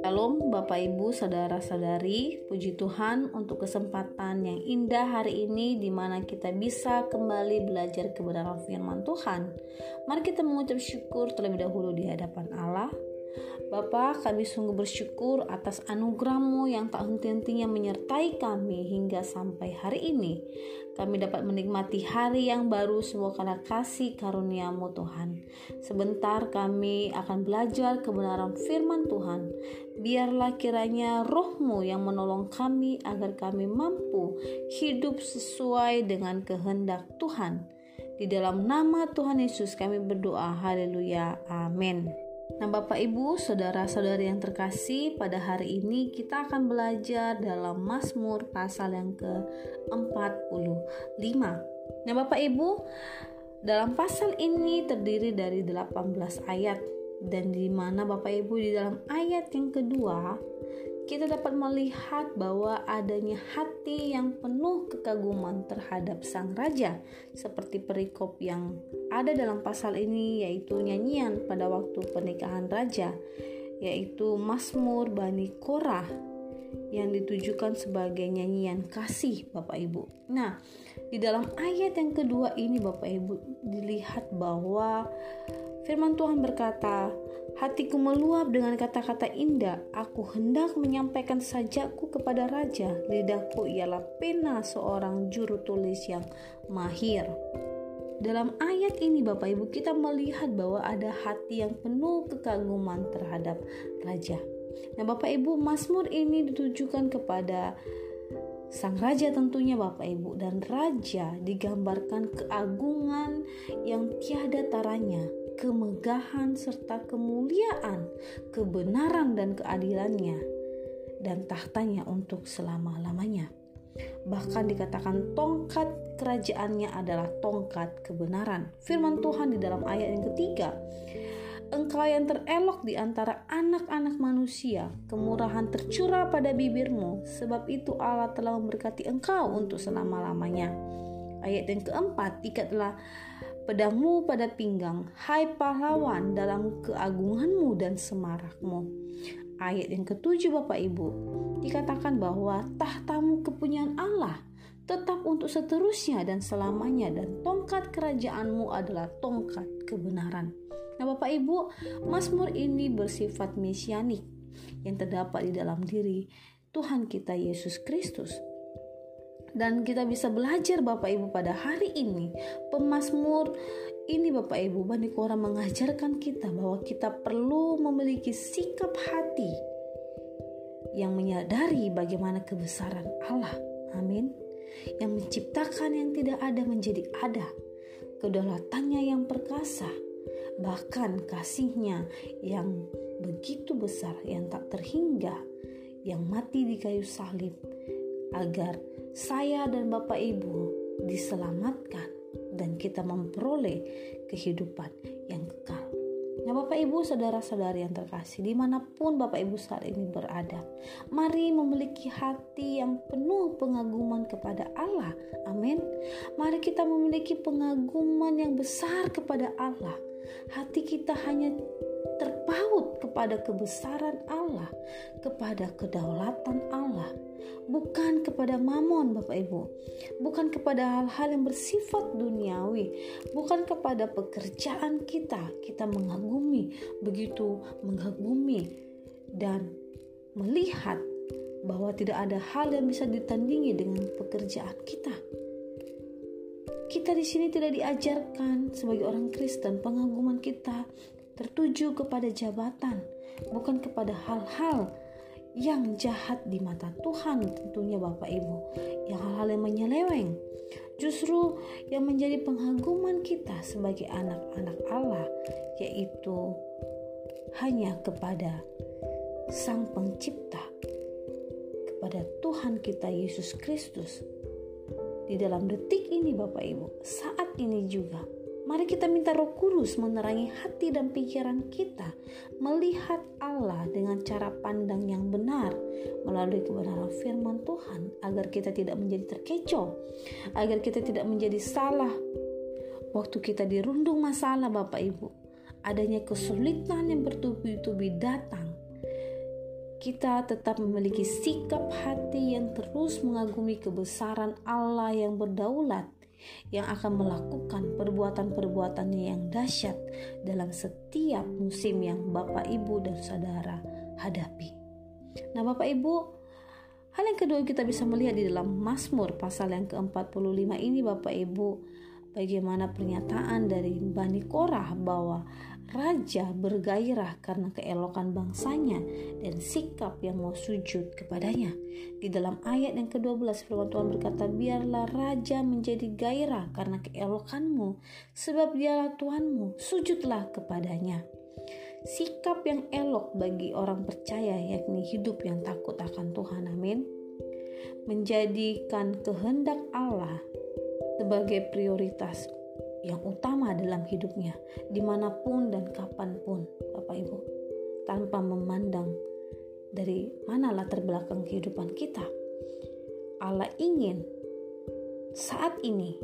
Shalom Bapak Ibu Saudara-saudari. Puji Tuhan untuk kesempatan yang indah hari ini di mana kita bisa kembali belajar kebenaran firman Tuhan. Mari kita mengucap syukur terlebih dahulu di hadapan Allah Bapak, kami sungguh bersyukur atas anugerahmu yang tak henti-hentinya menyertai kami hingga sampai hari ini. Kami dapat menikmati hari yang baru semua karena kasih karuniamu Tuhan. Sebentar kami akan belajar kebenaran firman Tuhan. Biarlah kiranya rohmu yang menolong kami agar kami mampu hidup sesuai dengan kehendak Tuhan. Di dalam nama Tuhan Yesus kami berdoa. Haleluya. Amin. Nah, Bapak Ibu, saudara-saudari yang terkasih, pada hari ini kita akan belajar dalam Mazmur pasal yang ke-45. Nah, Bapak Ibu, dalam pasal ini terdiri dari 18 ayat dan di mana Bapak Ibu di dalam ayat yang kedua kita dapat melihat bahwa adanya hati yang penuh kekaguman terhadap sang raja, seperti perikop yang ada dalam pasal ini, yaitu nyanyian pada waktu pernikahan raja, yaitu Mazmur Bani Korah yang ditujukan sebagai nyanyian kasih Bapak Ibu. Nah, di dalam ayat yang kedua ini Bapak Ibu dilihat bahwa firman Tuhan berkata, Hatiku meluap dengan kata-kata indah. Aku hendak menyampaikan sajaku kepada raja. Lidahku ialah pena seorang juru tulis yang mahir. Dalam ayat ini Bapak Ibu kita melihat bahwa ada hati yang penuh kekaguman terhadap raja. Nah Bapak Ibu Mazmur ini ditujukan kepada sang raja tentunya Bapak Ibu dan raja digambarkan keagungan yang tiada taranya kemegahan serta kemuliaan, kebenaran dan keadilannya, dan tahtanya untuk selama-lamanya. Bahkan dikatakan tongkat kerajaannya adalah tongkat kebenaran. Firman Tuhan di dalam ayat yang ketiga, Engkau yang terelok di antara anak-anak manusia, kemurahan tercurah pada bibirmu, sebab itu Allah telah memberkati engkau untuk selama-lamanya. Ayat yang keempat, ikatlah pedangmu pada pinggang, hai pahlawan dalam keagunganmu dan semarakmu. Ayat yang ketujuh Bapak Ibu, dikatakan bahwa tahtamu kepunyaan Allah tetap untuk seterusnya dan selamanya dan tongkat kerajaanmu adalah tongkat kebenaran. Nah Bapak Ibu, Mazmur ini bersifat mesianik yang terdapat di dalam diri Tuhan kita Yesus Kristus dan kita bisa belajar Bapak Ibu pada hari ini pemazmur ini Bapak Ibu Bani Kora mengajarkan kita bahwa kita perlu memiliki sikap hati yang menyadari bagaimana kebesaran Allah. Amin. Yang menciptakan yang tidak ada menjadi ada. Kedaulatannya yang perkasa. Bahkan kasihnya yang begitu besar yang tak terhingga yang mati di kayu salib agar saya dan Bapak Ibu diselamatkan dan kita memperoleh kehidupan yang kekal. Nah Bapak Ibu saudara-saudari yang terkasih di mana pun Bapak Ibu saat ini berada Mari memiliki hati yang penuh pengaguman kepada Allah. Amin. Mari kita memiliki pengaguman yang besar kepada Allah. Hati kita hanya terpaut kepada kebesaran Allah Kepada kedaulatan Allah bukan kepada mamon Bapak Ibu, bukan kepada hal-hal yang bersifat duniawi, bukan kepada pekerjaan kita. Kita mengagumi, begitu mengagumi dan melihat bahwa tidak ada hal yang bisa ditandingi dengan pekerjaan kita. Kita di sini tidak diajarkan sebagai orang Kristen pengaguman kita tertuju kepada jabatan, bukan kepada hal-hal yang jahat di mata Tuhan tentunya Bapak Ibu. Yang hal-hal yang menyeleweng justru yang menjadi penghaguman kita sebagai anak-anak Allah yaitu hanya kepada Sang Pencipta kepada Tuhan kita Yesus Kristus. Di dalam detik ini Bapak Ibu saat ini juga Mari kita minta Roh Kudus menerangi hati dan pikiran kita, melihat Allah dengan cara pandang yang benar melalui kebenaran firman Tuhan, agar kita tidak menjadi terkecoh, agar kita tidak menjadi salah. Waktu kita dirundung masalah, Bapak Ibu, adanya kesulitan yang bertubi-tubi datang, kita tetap memiliki sikap hati yang terus mengagumi kebesaran Allah yang berdaulat yang akan melakukan perbuatan-perbuatannya yang dahsyat dalam setiap musim yang Bapak Ibu dan Saudara hadapi. Nah Bapak Ibu, hal yang kedua kita bisa melihat di dalam Mazmur pasal yang ke-45 ini Bapak Ibu, bagaimana pernyataan dari Bani Korah bahwa raja bergairah karena keelokan bangsanya dan sikap yang mau sujud kepadanya. Di dalam ayat yang ke-12 firman Tuhan berkata, "Biarlah raja menjadi gairah karena keelokanmu, sebab dialah Tuhanmu, sujudlah kepadanya." Sikap yang elok bagi orang percaya yakni hidup yang takut akan Tuhan. Amin. Menjadikan kehendak Allah sebagai prioritas yang utama dalam hidupnya, di mana pun dan kapan pun, Bapak Ibu, tanpa memandang dari mana latar belakang kehidupan kita. Allah ingin saat ini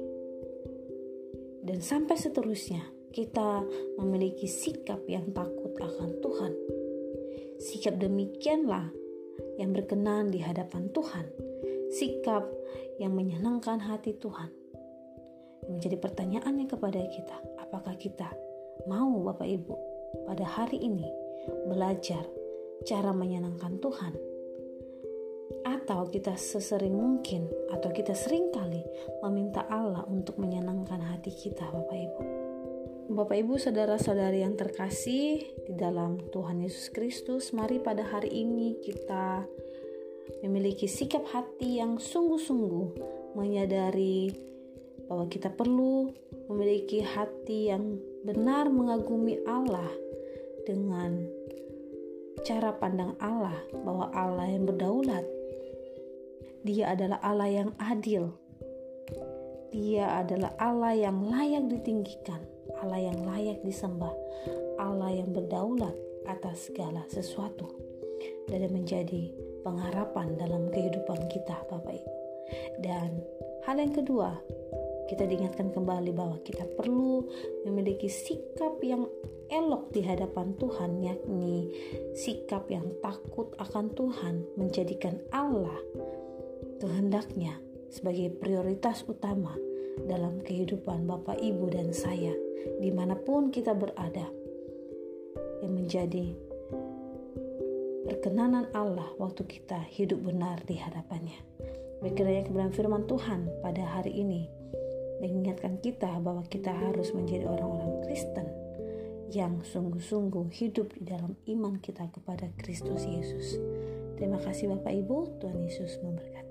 dan sampai seterusnya kita memiliki sikap yang takut akan Tuhan. Sikap demikianlah yang berkenan di hadapan Tuhan, sikap yang menyenangkan hati Tuhan menjadi pertanyaannya kepada kita, apakah kita mau Bapak Ibu pada hari ini belajar cara menyenangkan Tuhan? Atau kita sesering mungkin atau kita sering kali meminta Allah untuk menyenangkan hati kita Bapak Ibu. Bapak Ibu saudara-saudari yang terkasih di dalam Tuhan Yesus Kristus, mari pada hari ini kita memiliki sikap hati yang sungguh-sungguh menyadari bahwa kita perlu memiliki hati yang benar mengagumi Allah dengan cara pandang Allah bahwa Allah yang berdaulat. Dia adalah Allah yang adil. Dia adalah Allah yang layak ditinggikan Allah yang layak disembah Allah yang berdaulat atas segala sesuatu. Dan menjadi pengharapan dalam kehidupan kita Bapak Ibu. Dan hal yang kedua kita diingatkan kembali bahwa kita perlu memiliki sikap yang elok di hadapan Tuhan, yakni sikap yang takut akan Tuhan, menjadikan Allah kehendaknya sebagai prioritas utama dalam kehidupan Bapak, Ibu, dan saya, di mana pun kita berada, yang menjadi perkenanan Allah waktu kita hidup benar di hadapannya. Berkiranya kebenaran firman Tuhan pada hari ini mengingatkan kita bahwa kita harus menjadi orang-orang Kristen yang sungguh-sungguh hidup di dalam iman kita kepada Kristus Yesus. Terima kasih Bapak Ibu, Tuhan Yesus memberkati.